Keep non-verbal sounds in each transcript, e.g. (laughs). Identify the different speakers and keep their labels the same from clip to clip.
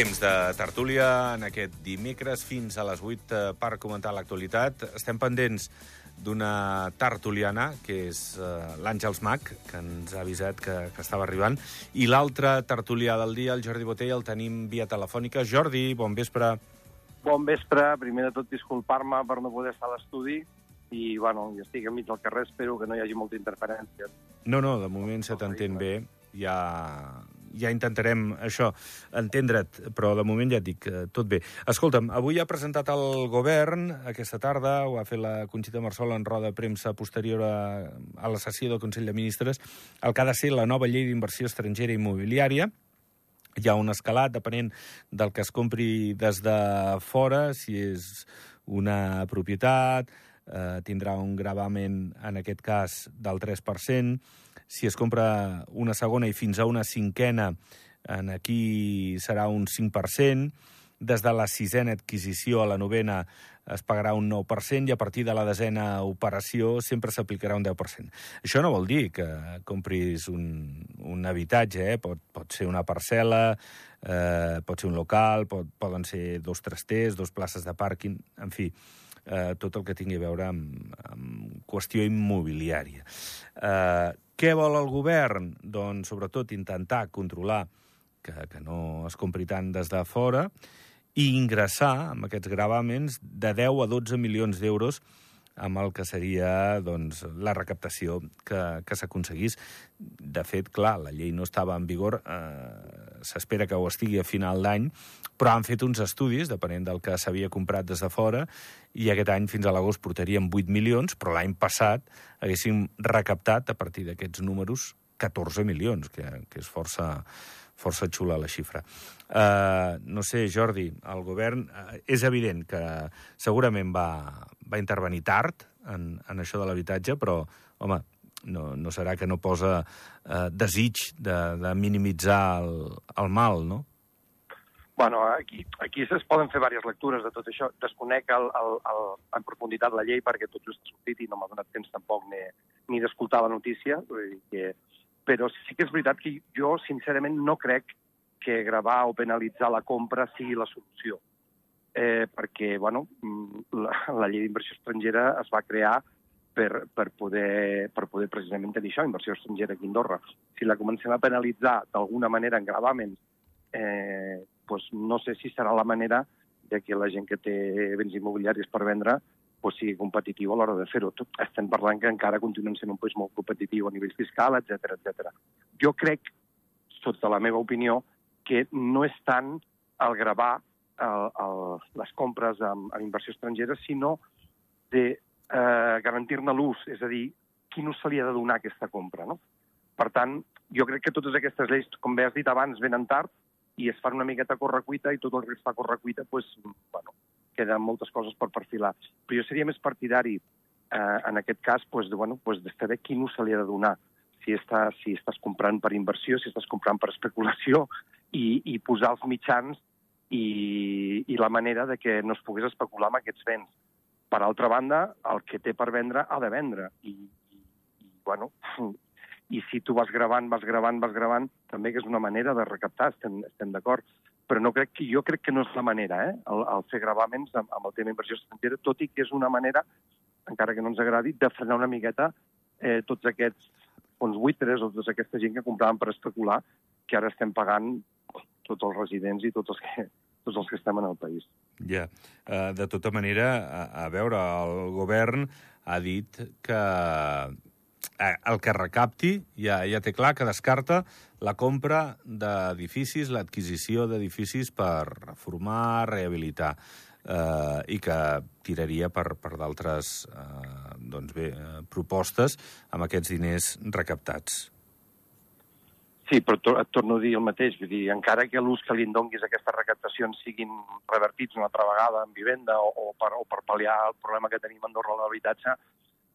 Speaker 1: Temps de tertúlia en aquest dimecres fins a les 8 eh, per comentar l'actualitat. Estem pendents d'una tertuliana, que és uh, l'Àngels Mac, que ens ha avisat que, que estava arribant, i l'altre tertulià del dia, el Jordi Botell, el tenim via telefònica. Jordi, bon vespre.
Speaker 2: Bon vespre. Primer de tot, disculpar-me per no poder estar a l'estudi i, bueno, ja estic enmig del carrer, espero que no hi hagi molta interferència.
Speaker 1: No, no, de moment se t'entén bé. Ja, ja intentarem això, entendre't, però de moment ja et dic, eh, tot bé. Escolta'm, avui ha presentat el govern, aquesta tarda, ho ha fet la Conxita Marsol en roda de premsa posterior a, a la sessió del Consell de Ministres, el que ha de ser la nova llei d'inversió estrangera immobiliària, hi ha un escalat depenent del que es compri des de fora, si és una propietat, eh, tindrà un gravament, en aquest cas, del 3%, si es compra una segona i fins a una cinquena, en aquí serà un 5%. Des de la sisena adquisició a la novena es pagarà un 9% i a partir de la desena operació sempre s'aplicarà un 10%. Això no vol dir que compris un, un habitatge, eh? pot, pot ser una parcel·la, eh, pot ser un local, pot, poden ser dos trasters, dos places de pàrquing, en fi, eh, tot el que tingui a veure amb, amb qüestió immobiliària. Eh, què vol el govern? Doncs, sobretot, intentar controlar que, que no es compri tant des de fora i ingressar amb aquests gravàmens de 10 a 12 milions d'euros amb el que seria doncs, la recaptació que, que s'aconseguís. De fet, clar, la llei no estava en vigor, eh, s'espera que ho estigui a final d'any, però han fet uns estudis, depenent del que s'havia comprat des de fora, i aquest any fins a l'agost portaríem 8 milions, però l'any passat haguéssim recaptat, a partir d'aquests números, 14 milions, que, que és força, força xula la xifra. Uh, no sé, Jordi, el govern... Uh, és evident que segurament va, va intervenir tard en, en això de l'habitatge, però, home, no, no serà que no posa uh, desig de, de minimitzar el, el mal, no?
Speaker 2: Bueno, aquí, aquí es poden fer diverses lectures de tot això. Desconec el, el, el, en profunditat la llei perquè tot just ha sortit i no m'ha donat temps tampoc ni, ni d'escoltar la notícia. Vull dir que però sí que és veritat que jo, sincerament, no crec que gravar o penalitzar la compra sigui la solució. Eh, perquè, bueno, la, la llei d'inversió estrangera es va crear per, per, poder, per poder precisament tenir això, inversió estrangera aquí a Andorra. Si la comencem a penalitzar d'alguna manera en gravàmens, eh, doncs no sé si serà la manera de que la gent que té béns immobiliaris per vendre pues, sigui competitiu a l'hora de fer-ho. Estem parlant que encara continuen sent un país molt competitiu a nivell fiscal, etc etc. Jo crec, sota la meva opinió, que no és tant el gravar el, el, les compres amb, amb inversió estrangera, sinó de eh, garantir-ne l'ús, és a dir, quin ús se li ha de donar aquesta compra. No? Per tant, jo crec que totes aquestes lleis, com bé has dit abans, venen tard i es fan una miqueta correcuita i tot el que es fa correcuita, pues, bueno, queden moltes coses per perfilar. Però jo seria més partidari, eh, en aquest cas, pues, de, bueno, pues, de saber quin ús se li ha de donar. Si, està, si estàs comprant per inversió, si estàs comprant per especulació, i, i posar els mitjans i, i la manera de que no es pogués especular amb aquests béns. Per altra banda, el que té per vendre ha de vendre. I, i, i bueno, i si tu vas gravant, vas gravant, vas gravant, també que és una manera de recaptar, estem, estem d'acord però no crec que, jo crec que no és la manera, eh, el, el fer gravaments amb, amb el tema inversió estrangera, tot i que és una manera, encara que no ens agradi, de frenar una miqueta eh, tots aquests fons buitres o tota aquesta gent que compraven per especular, que ara estem pagant tots els residents i tots els que, tots els que estem en el país.
Speaker 1: Ja, yeah. uh, de tota manera, a, a veure, el govern ha dit que el que recapti ja, ja té clar que descarta la compra d'edificis, l'adquisició d'edificis per reformar, rehabilitar, eh, i que tiraria per, per d'altres eh, doncs bé, eh, propostes amb aquests diners recaptats.
Speaker 2: Sí, però to et torno a dir el mateix. Vull dir, encara que l'ús que li donguis aquestes recaptacions siguin revertits una altra vegada en vivenda o, o, per, o per pal·liar el problema que tenim a Andorra de l'habitatge,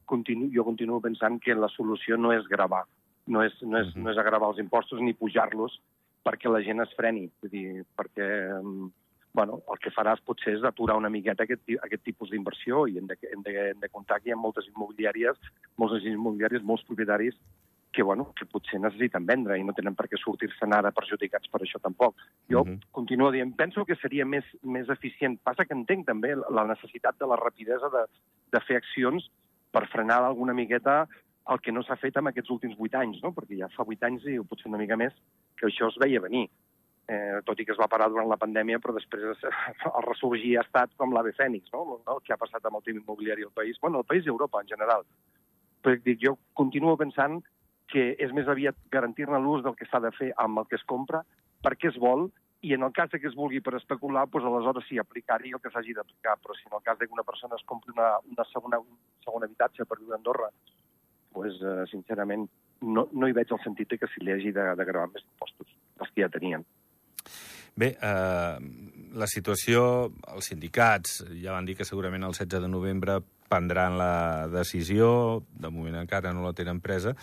Speaker 2: continu, jo continuo pensant que la solució no és gravar, no és, no és, no és agravar els impostos ni pujar-los perquè la gent es freni, vull dir, perquè mm, bueno, el que faràs potser és aturar una miqueta aquest, aquest tipus d'inversió i hem de, hem, de, hem de comptar que hi ha moltes immobiliàries, moltes immobiliàries, molts propietaris que, bueno, que potser necessiten vendre i no tenen per què sortir-se'n ara perjudicats per això tampoc. Jo uh. -huh. continuo dient, penso que seria més, més eficient. Passa que entenc també la necessitat de la rapidesa de, de fer accions per frenar alguna miqueta el que no s'ha fet en aquests últims vuit anys, no? perquè ja fa vuit anys i potser una mica més que això es veia venir. Eh, tot i que es va parar durant la pandèmia, però després (laughs) el ressorgir ha estat com l'ave fènix, no? el que ha passat amb el tema immobiliari al país, bueno, al país i Europa en general. Però dic, jo continuo pensant que és més aviat garantir-ne l'ús del que s'ha de fer amb el que es compra, perquè es vol, i en el cas que es vulgui per especular, doncs aleshores sí, aplicar-hi el que s'hagi d'aplicar. Però si en el cas que una persona es compri una, una segona, un segon habitatge per viure a Andorra, doncs, eh, sincerament, no, no hi veig el sentit que si li hagi de, de gravar més impostos, els que ja tenien.
Speaker 1: Bé, eh, la situació, els sindicats ja van dir que segurament el 16 de novembre prendran la decisió, de moment encara no la tenen presa,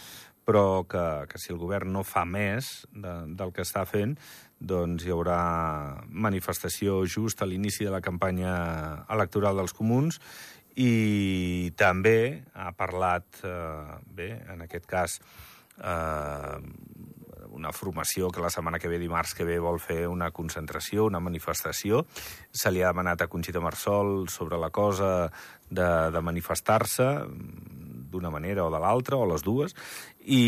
Speaker 1: però que, que si el govern no fa més de, del que està fent, doncs hi haurà manifestació just a l'inici de la campanya electoral dels comuns i també ha parlat, eh, bé, en aquest cas, eh, una formació que la setmana que ve, dimarts que ve, vol fer una concentració, una manifestació. Se li ha demanat a Conxita Marsol sobre la cosa de, de manifestar-se d'una manera o de l'altra, o les dues, i,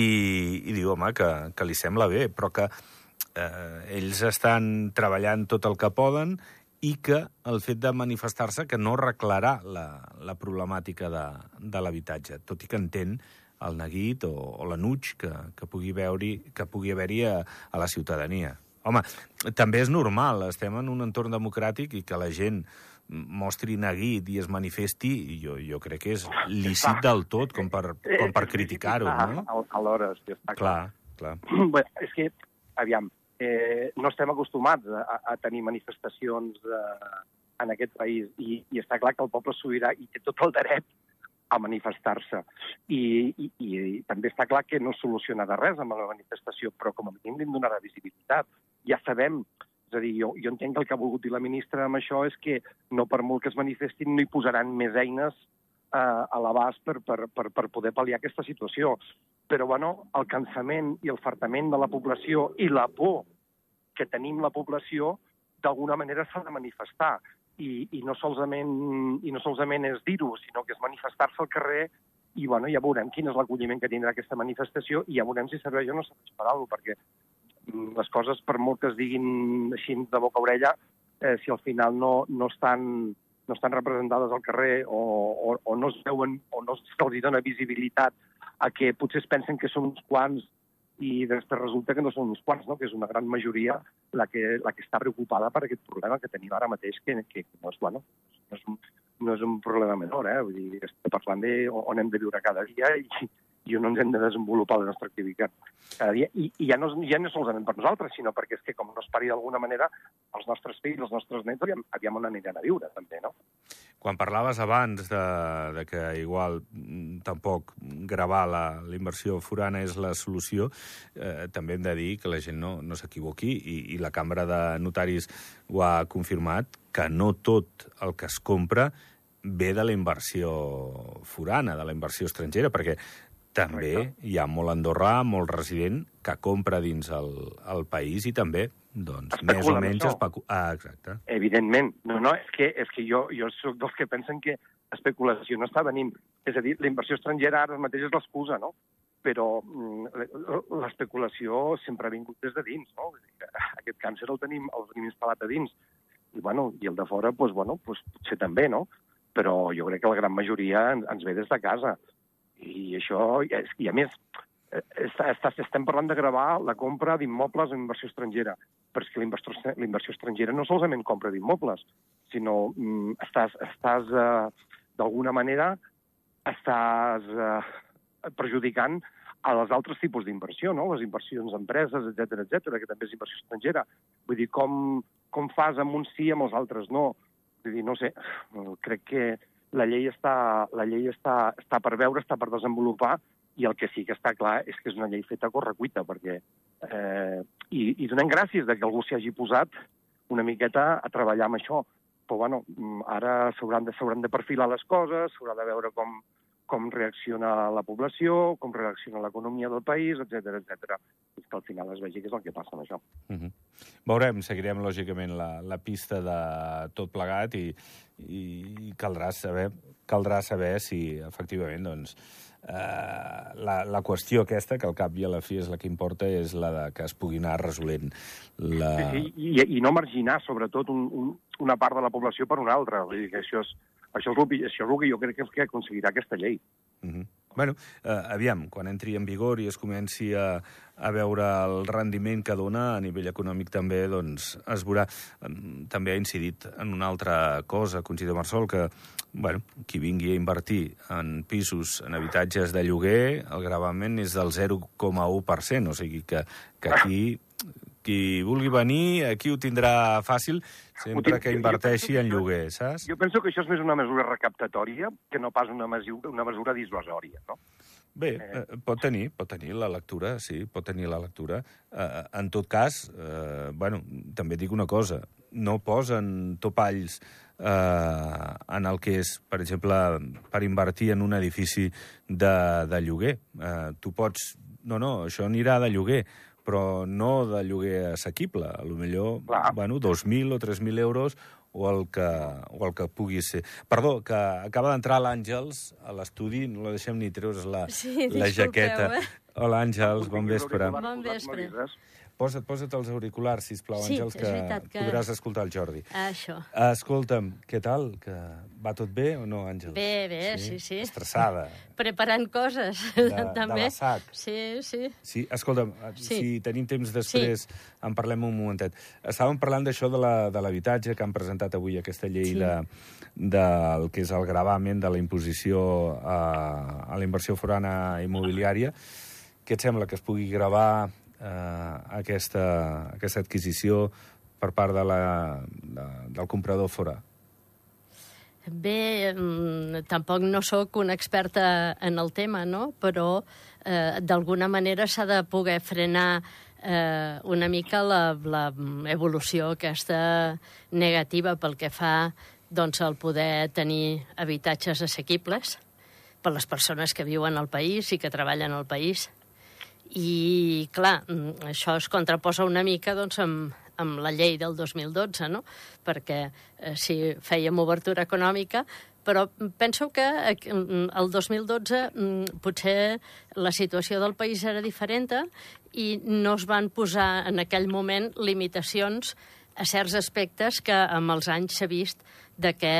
Speaker 1: i diu, home, que, que li sembla bé, però que eh, ells estan treballant tot el que poden i que el fet de manifestar-se que no arreglarà la, la problemàtica de, de l'habitatge, tot i que entén el neguit o, o l'anuig que, que pugui veure que pugui haver-hi a, a la ciutadania. Home, també és normal, estem en un entorn democràtic i que la gent mostri neguit i es manifesti, jo, jo crec que és lícit del tot com per, com per criticar-ho, no?
Speaker 2: Al- Alhora, sí, està clar.
Speaker 1: Clar, clar. (clears throat)
Speaker 2: Bé, és que, aviam, eh, no estem acostumats a, a tenir manifestacions eh, en aquest país i, i està clar que el poble sobirà i té tot el dret a manifestar-se. I, i, I també està clar que no solucionarà res amb la manifestació, però com a mínim li donarà visibilitat. Ja sabem, és a dir, jo, jo entenc que el que ha volgut dir la ministra amb això és que no per molt que es manifestin no hi posaran més eines eh, a l'abast per, per, per, per poder pal·liar aquesta situació. Però, bueno, el cansament i el fartament de la població i la por que tenim la població, d'alguna manera s'ha de manifestar. I, i, no solament, I no solament és dir-ho, sinó que és manifestar-se al carrer i bueno, ja veurem quin és l'acolliment que tindrà aquesta manifestació i ja veurem si serveix o no serveix per alguna perquè les coses, per molt que es diguin així de boca a orella, eh, si al final no, no, estan, no estan representades al carrer o, o, o no es veuen o no se'ls dona visibilitat a que potser es pensen que són uns quants i després resulta que no són uns quants, no? que és una gran majoria la que, la que està preocupada per aquest problema que tenim ara mateix, que, que no, és, bueno, no, és un, no és un problema menor. Eh? Vull dir, estem parlant de on hem de viure cada dia i, i on ens hem de desenvolupar la nostra activitat cada dia. I, i ja, no, ja no solament per nosaltres, sinó perquè és que com no es pari d'alguna manera, els nostres fills, els nostres nets, aviam, aviam on aniran a viure, també, no?
Speaker 1: Quan parlaves abans de, de que igual tampoc gravar la, la inversió forana és la solució, eh, també hem de dir que la gent no, no s'equivoqui i, i la Cambra de Notaris ho ha confirmat, que no tot el que es compra ve de la inversió forana, de la inversió estrangera, perquè també
Speaker 2: Correcte.
Speaker 1: hi ha molt andorrà, molt resident, que compra dins el, el país i també, doncs,
Speaker 2: Especula
Speaker 1: més o menys... Especu... Ah, exacte.
Speaker 2: Evidentment. No, no, és que, és que jo, jo sóc dels que pensen que especulació no està venint. És a dir, la inversió estrangera ara mateix és l'excusa, no? Però mm, l'especulació sempre ha vingut des de dins, no? Aquest càncer el tenim, el tenim instal·lat a dins. I, bueno, i el de fora, doncs, bueno, doncs, potser també, no? Però jo crec que la gran majoria en- ens ve des de casa. I això, i a més, eh, està, està, estem parlant de gravar la compra d'immobles en inversió estrangera, però és que la inversió, estrangera no solament compra d'immobles, sinó mm, estàs, estàs eh, d'alguna manera, estàs eh, perjudicant a les altres tipus d'inversió, no? les inversions en empreses, etc etc, que també és inversió estrangera. Vull dir, com, com fas amb uns sí i amb els altres no? Vull dir, no sé, crec que la llei està, la llei està, està per veure, està per desenvolupar, i el que sí que està clar és que és una llei feta a correcuita, perquè... Eh, i, I donem gràcies de que algú s'hi hagi posat una miqueta a treballar amb això. Però, bueno, ara s'hauran de, de perfilar les coses, s'haurà de veure com, com reacciona la població, com reacciona l'economia del país, etc etc. És que al final es vegi què és el que passa amb això.
Speaker 1: Uh -huh. Veurem, seguirem lògicament la, la pista de tot plegat i, i caldrà saber, caldrà saber si efectivament doncs, eh, la, la qüestió aquesta, que al cap i a la fi és la que importa, és la de que es pugui anar resolent. La...
Speaker 2: I, i, I no marginar, sobretot, un, un, una part de la població per una altra. Vull dir que això és, això és, el, això és el que jo crec que, que aconseguirà aquesta llei.
Speaker 1: Uh -huh. Bueno, eh, aviam, quan entri en vigor i es comenci a, a veure el rendiment que dona a nivell econòmic també, doncs es veurà. També ha incidit en una altra cosa, Conxita Marsol, que bueno, qui vingui a invertir en pisos, en habitatges de lloguer, el gravament és del 0,1%, o sigui que, que aquí qui vulgui venir, aquí ho tindrà fàcil, sempre que inverteixi en lloguer, saps?
Speaker 2: Jo penso que això és més una mesura recaptatòria que no pas una mesura, una mesura dissuasòria, no?
Speaker 1: Bé, eh, pot tenir, pot tenir la lectura, sí, pot tenir la lectura. Eh, en tot cas, eh, bueno, també dic una cosa, no posen topalls eh, en el que és, per exemple, per invertir en un edifici de, de lloguer. Eh, tu pots... No, no, això anirà de lloguer, però no de lloguer assequible. A lo millor, Clar. bueno, 2.000 o 3.000 euros o el que, o el que pugui ser. Perdó, que acaba d'entrar l'Àngels a l'estudi, no la deixem ni treure's la,
Speaker 3: sí,
Speaker 1: la jaqueta.
Speaker 3: Eh?
Speaker 1: Hola, Àngels, bon vespre.
Speaker 3: Bon vespre.
Speaker 1: Posa't, posa't els auriculars, sisplau,
Speaker 3: sí,
Speaker 1: Àngels, que,
Speaker 3: que
Speaker 1: podràs escoltar el Jordi.
Speaker 3: Això.
Speaker 1: Escolta'm, què tal? Que va tot bé o no, Àngels?
Speaker 3: Bé, bé, sí, sí. sí.
Speaker 1: Estressada. (laughs)
Speaker 3: Preparant coses,
Speaker 1: de, (laughs)
Speaker 3: també.
Speaker 1: De la sac.
Speaker 3: Sí, sí.
Speaker 1: Sí, escolta'm, sí. si tenim temps després,
Speaker 3: sí.
Speaker 1: en parlem un momentet. Estàvem parlant d'això de l'habitatge, que han presentat avui aquesta llei sí. de, del que és el gravament de la imposició a, a la inversió forana immobiliària. Què et sembla que es pugui gravar eh, aquesta, aquesta adquisició per part de la, de, del comprador fora?
Speaker 3: Bé, tampoc no sóc una experta en el tema, no? però eh, d'alguna manera s'ha de poder frenar eh, una mica la, la evolució aquesta negativa pel que fa doncs, al poder tenir habitatges assequibles per les persones que viuen al país i que treballen al país. I, clar, això es contraposa una mica doncs, amb, amb la llei del 2012, no? perquè eh, si fèiem obertura econòmica, però penso que el 2012 potser la situació del país era diferent i no es van posar en aquell moment limitacions a certs aspectes que amb els anys s'ha vist de que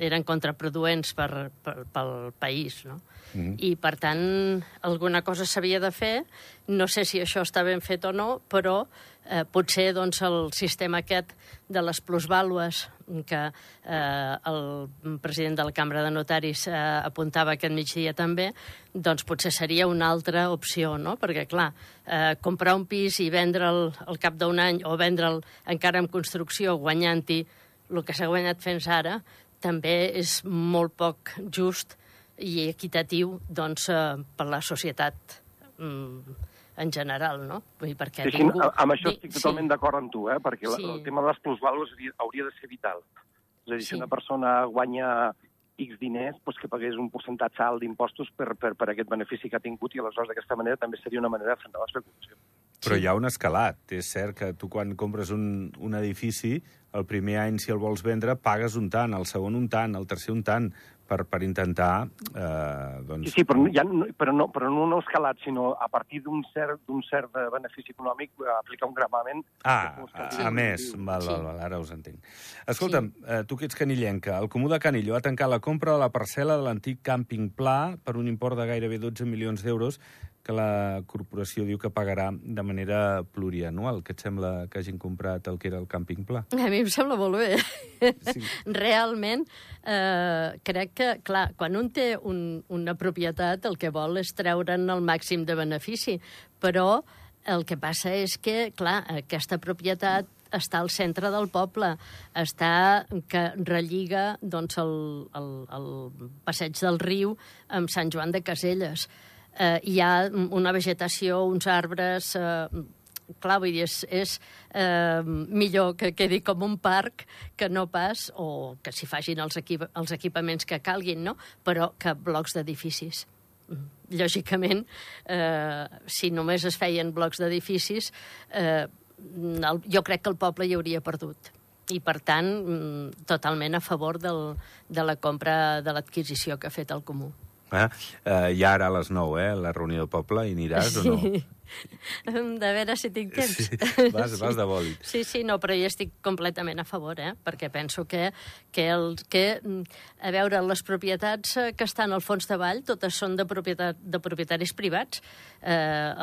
Speaker 3: eren contraproduents per, per, pel país. No? Mm -hmm. I, per tant, alguna cosa s'havia de fer. No sé si això està ben fet o no, però eh, potser doncs, el sistema aquest de les plusvàlues que eh, el president de la Cambra de Notaris eh, apuntava aquest migdia també, doncs potser seria una altra opció, no? Perquè, clar, eh, comprar un pis i vendre'l al cap d'un any o vendre'l encara en construcció guanyant-hi el que s'ha guanyat fins ara, també és molt poc just i equitatiu doncs, eh, per la societat mm, en general, no? Vull dir, perquè
Speaker 2: sí, ningú... Amb això estic totalment sí. d'acord amb tu, eh? perquè sí. el tema de les plusvàlues hauria de ser vital. És a dir, sí. si una persona guanya X diners, doncs que pagués un percentatge alt d'impostos per, per, per aquest benefici que ha tingut i aleshores d'aquesta manera també seria una manera de frenar l'especulació.
Speaker 1: Però hi ha un escalat. És cert que tu quan compres un, un edifici, el primer any, si el vols vendre, pagues un tant, el segon un tant, el tercer un tant, per, per intentar... Eh, doncs...
Speaker 2: Sí, sí però, ja, però, no, però no un escalat, sinó a partir d'un cert, cert benefici econòmic eh, aplicar un gravament...
Speaker 1: Ah, a, a més, val, val, val, ara us entenc. Escolta'm, sí. eh, tu que ets canillenca, el Comú de Canillo ha tancat la compra de la parcel·la de l'antic càmping Pla per un import de gairebé 12 milions d'euros que la corporació diu que pagarà de manera plurianual. Què et sembla que hagin comprat el que era el càmping pla?
Speaker 3: A mi em sembla molt bé. Sí. (laughs) Realment, eh, crec que, clar, quan un té un, una propietat, el que vol és treure'n el màxim de benefici, però el que passa és que, clar, aquesta propietat està al centre del poble, està que relliga doncs, el, el, el passeig del riu amb Sant Joan de Caselles eh, hi ha una vegetació, uns arbres, eh, clar, vull dir, és, és eh, millor que quedi com un parc que no pas, o que s'hi facin els, equip els equipaments que calguin, no? però que blocs d'edificis. Mm. Lògicament, eh, si només es feien blocs d'edificis, eh, jo crec que el poble hi hauria perdut i, per tant, mm, totalment a favor del, de la compra, de l'adquisició que ha fet el Comú.
Speaker 1: Ah, eh, I ara a les 9, eh, la reunió del poble, i aniràs sí. o no? (laughs)
Speaker 3: De veure si tinc temps.
Speaker 1: Sí, (laughs) vas, vas de bòlit.
Speaker 3: Sí, sí, no, però jo estic completament a favor, eh? perquè penso que, que, el, que, mm, a veure, les propietats eh, que estan al fons de vall, totes són de, propietat, de propietaris privats, eh,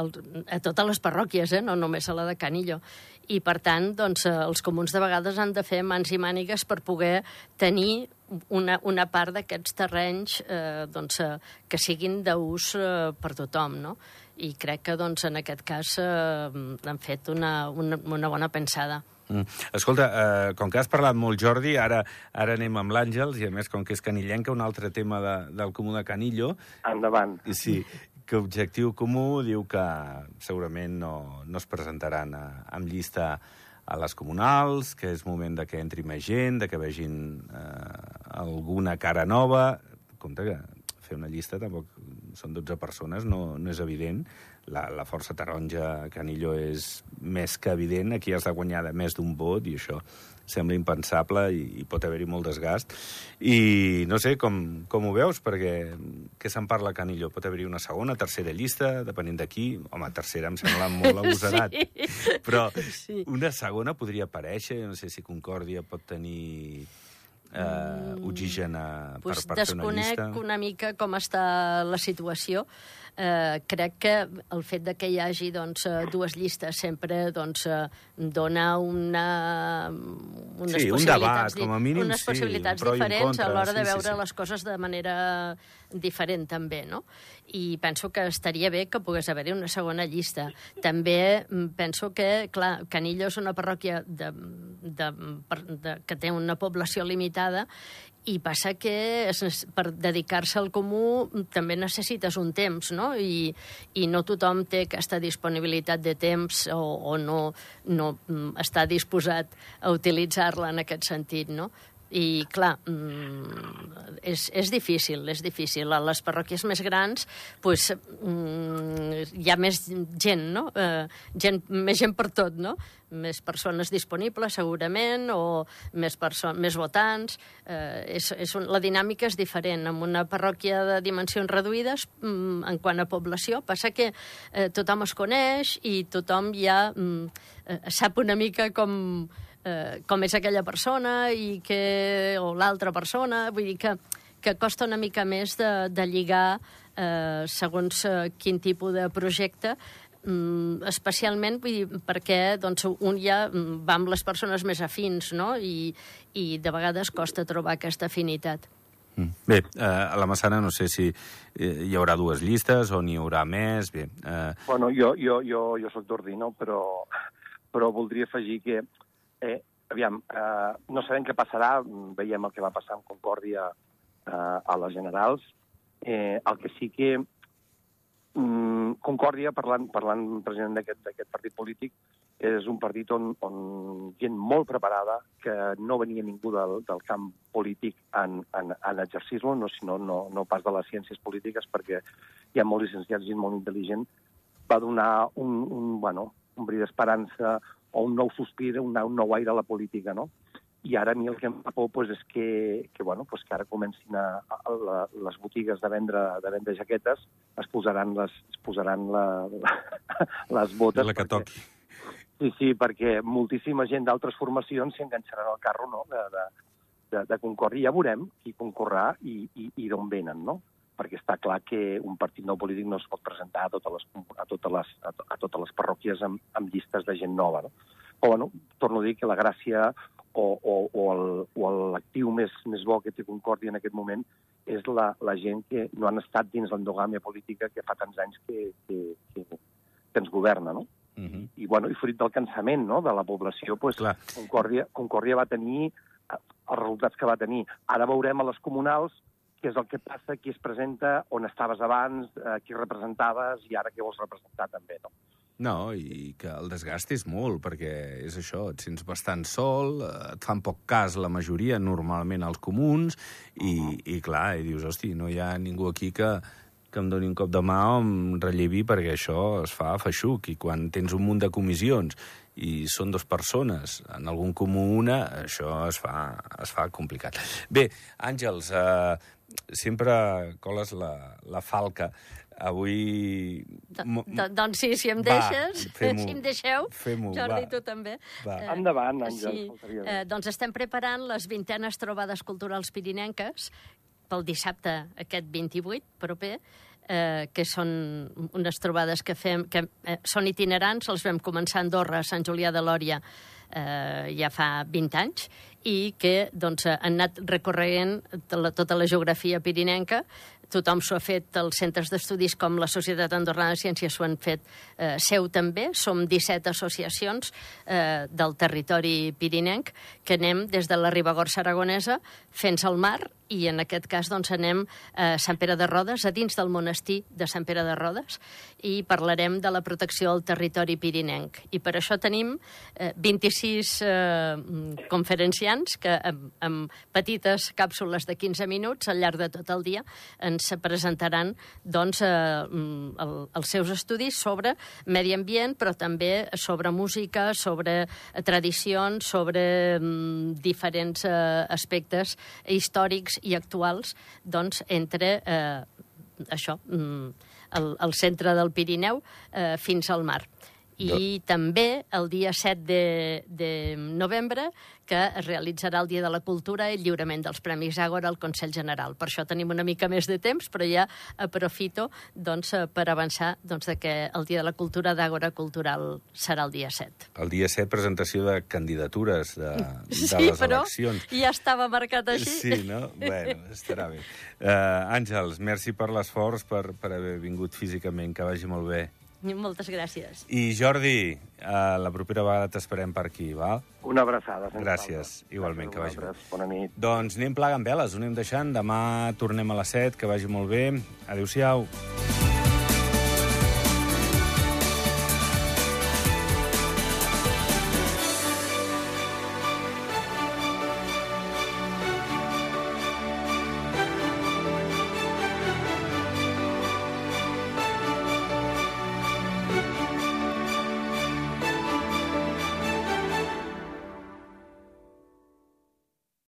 Speaker 3: el, a totes les parròquies, eh? no només a la de Canillo. I, per tant, doncs, eh, els comuns de vegades han de fer mans i mànigues per poder tenir una, una part d'aquests terrenys eh, doncs, eh, que siguin d'ús eh, per tothom, no? I crec que doncs, en aquest cas eh, han fet una, una, una bona pensada.
Speaker 1: Mm. Escolta, eh, com que has parlat molt, Jordi, ara, ara anem amb l'Àngels, i a més, com que és canillenca, un altre tema de, del Comú de Canillo...
Speaker 2: Endavant.
Speaker 1: I sí, que Objectiu Comú diu que segurament no, no es presentaran a, amb llista a les comunals, que és moment de que entri més gent, de que vegin eh, alguna cara nova. Compte que fer una llista tampoc són 12 persones, no, no és evident. La, la força taronja Canillo és més que evident. Aquí has de guanyar de més d'un vot i això sembla impensable i, i pot haver-hi molt desgast. I no sé com, com ho veus, perquè què se'n parla Canillo? Pot haver-hi una segona, tercera llista, depenent d'aquí. Home, tercera em sembla molt abusarat. (laughs) sí. Però sí. una segona podria aparèixer, no sé si Concòrdia pot tenir eh, oxigen a,
Speaker 3: pues
Speaker 1: per, per fer una llista?
Speaker 3: Desconec una mica com està la situació. Eh, crec que el fet de que hi hagi doncs, eh, dues llistes sempre doncs, eh, dona una, unes
Speaker 1: sí, un debat, com a mínim,
Speaker 3: unes
Speaker 1: sí,
Speaker 3: possibilitats diferents a l'hora sí, de veure sí, sí. les coses de manera diferent també, no? I penso que estaria bé que pogués haver-hi una segona llista. També mm, penso que, clar, Canillo és una parròquia de, de, de, que té una població limitada i passa que per dedicar-se al comú també necessites un temps, no? I, i no tothom té aquesta disponibilitat de temps o, o no, no està disposat a utilitzar-la en aquest sentit, no? I, clar, mm, és, és difícil, és difícil. A les parròquies més grans pues, mm, hi ha més gent, no? Eh, gent, més gent per tot, no? Més persones disponibles, segurament, o més, més votants. Eh, és, és un, la dinàmica és diferent. En una parròquia de dimensions reduïdes, mm, en quant a població, passa que eh, tothom es coneix i tothom ja eh, sap una mica com eh, com és aquella persona i que, o l'altra persona, vull dir que, que costa una mica més de, de lligar eh, segons eh, quin tipus de projecte, mm, especialment vull dir, perquè doncs, un ja mm, va amb les persones més afins, no? I, i de vegades costa trobar aquesta afinitat.
Speaker 1: Mm. Bé, eh, a la Massana no sé si eh, hi haurà dues llistes o n'hi haurà més. Bé,
Speaker 2: eh... Bueno, jo, jo, jo, jo sóc d'Ordino, però, però voldria afegir que Eh, aviam, eh, no sabem què passarà, veiem el que va passar amb Concòrdia eh, a les generals. Eh, el que sí que mm, Concòrdia, parlant, parlant president d'aquest partit polític, és un partit on, on gent molt preparada, que no venia ningú del, del camp polític en, en, en exercir-lo, no, sinó no, no pas de les ciències polítiques, perquè hi ha molt llicenciats, gent molt intel·ligent, va donar un, un, bueno, un bri d'esperança, o un nou sospir, un, un nou aire a la política, no? I ara a mi el que em fa por pues, és que, que, bueno, pues, que ara comencin a, a, a, les botigues de vendre, de vendre jaquetes, es posaran les, es posaran la, la, (laughs) les botes...
Speaker 1: La que perquè, toqui.
Speaker 2: Sí, sí, perquè moltíssima gent d'altres formacions s'hi enganxaran al carro no? de, de, de, de Concòrdia. Ja veurem qui concorrà i, i, i d'on venen, no? Perquè està clar que un partit nou polític no es pot presentar a totes les, a totes les, a totes les parròquies amb, amb llistes de gent nova. No? Però, bueno, torno a dir que la gràcia o, o, o l'actiu més, més bo que té Concòrdia en aquest moment és la, la gent que no han estat dins l'endogàmia política que fa tants anys que, que, que, que ens governa, no? Uh mhm. -huh. I, bueno, i fruit del cansament no? de la població, pues, Concòrdia, Concòrdia va tenir eh, els resultats que va tenir. Ara veurem a les comunals què és el que passa, qui es presenta, on estaves abans, eh, qui representaves i ara què vols representar també, no?
Speaker 1: No, i que el desgast és molt, perquè és això, et sents bastant sol, eh, et fan poc cas la majoria, normalment els comuns, i, i clar, i dius, hosti, no hi ha ningú aquí que, que em doni un cop de mà o em rellevi perquè això es fa feixuc, i quan tens un munt de comissions i són dues persones, en algun comú una, això es fa, es fa complicat. Bé, Àngels, eh, sempre coles la, la falca. Avui...
Speaker 3: Do, do, doncs sí, si em
Speaker 1: Va,
Speaker 3: deixes, (laughs) si em deixeu, Jordi,
Speaker 1: va.
Speaker 3: tu també.
Speaker 1: Va.
Speaker 2: Endavant, Àngels,
Speaker 3: Sí, eh, doncs estem preparant les vintenes trobades culturals pirinenques pel dissabte aquest 28 proper, eh, que són unes trobades que fem, que eh, són itinerants, els vam començar a Andorra, a Sant Julià de Lòria, eh, ja fa 20 anys, i que doncs, han anat recorrent tota la, tota la geografia pirinenca. Tothom s'ho ha fet, els centres d'estudis com la Societat Andorrana de Ciències s'ho han fet eh, seu també. Som 17 associacions eh, del territori pirinenc que anem des de la Ribagorça aragonesa fins al mar i en aquest cas doncs, anem a Sant Pere de Rodes, a dins del monestir de Sant Pere de Rodes, i parlarem de la protecció del territori pirinenc. I per això tenim eh, 26 eh, conferenciants que amb, amb petites càpsules de 15 minuts al llarg de tot el dia ens presentaran doncs, eh, mm, el, els seus estudis sobre medi ambient, però també sobre música, sobre eh, tradicions, sobre mm, diferents eh, aspectes històrics i actuals doncs, entre eh, això, mm, el, el centre del Pirineu eh, fins al mar. I també el dia 7 de, de novembre, que es realitzarà el Dia de la Cultura i el lliurament dels Premis Àgora al Consell General. Per això tenim una mica més de temps, però ja aprofito doncs, eh, per avançar doncs, de que el Dia de la Cultura d'Àgora Cultural serà el dia 7.
Speaker 1: El dia 7, presentació de candidatures de, de
Speaker 3: Sí,
Speaker 1: les
Speaker 3: però
Speaker 1: eleccions.
Speaker 3: ja estava marcat així.
Speaker 1: Sí, no? Bueno, estarà bé. Uh, Àngels, merci per l'esforç, per, per haver vingut físicament, que vagi molt bé. (laughs)
Speaker 3: Moltes gràcies.
Speaker 1: I Jordi, uh, la propera vegada t'esperem per aquí, val?
Speaker 2: Una abraçada. sense
Speaker 1: Gràcies,
Speaker 2: falta.
Speaker 1: igualment, que
Speaker 2: Gràcies a
Speaker 1: vagi bé.
Speaker 2: Bona nit.
Speaker 1: Doncs anem plegant veles, ho anem deixant. Demà tornem a les 7, que vagi molt bé. Adéu-siau.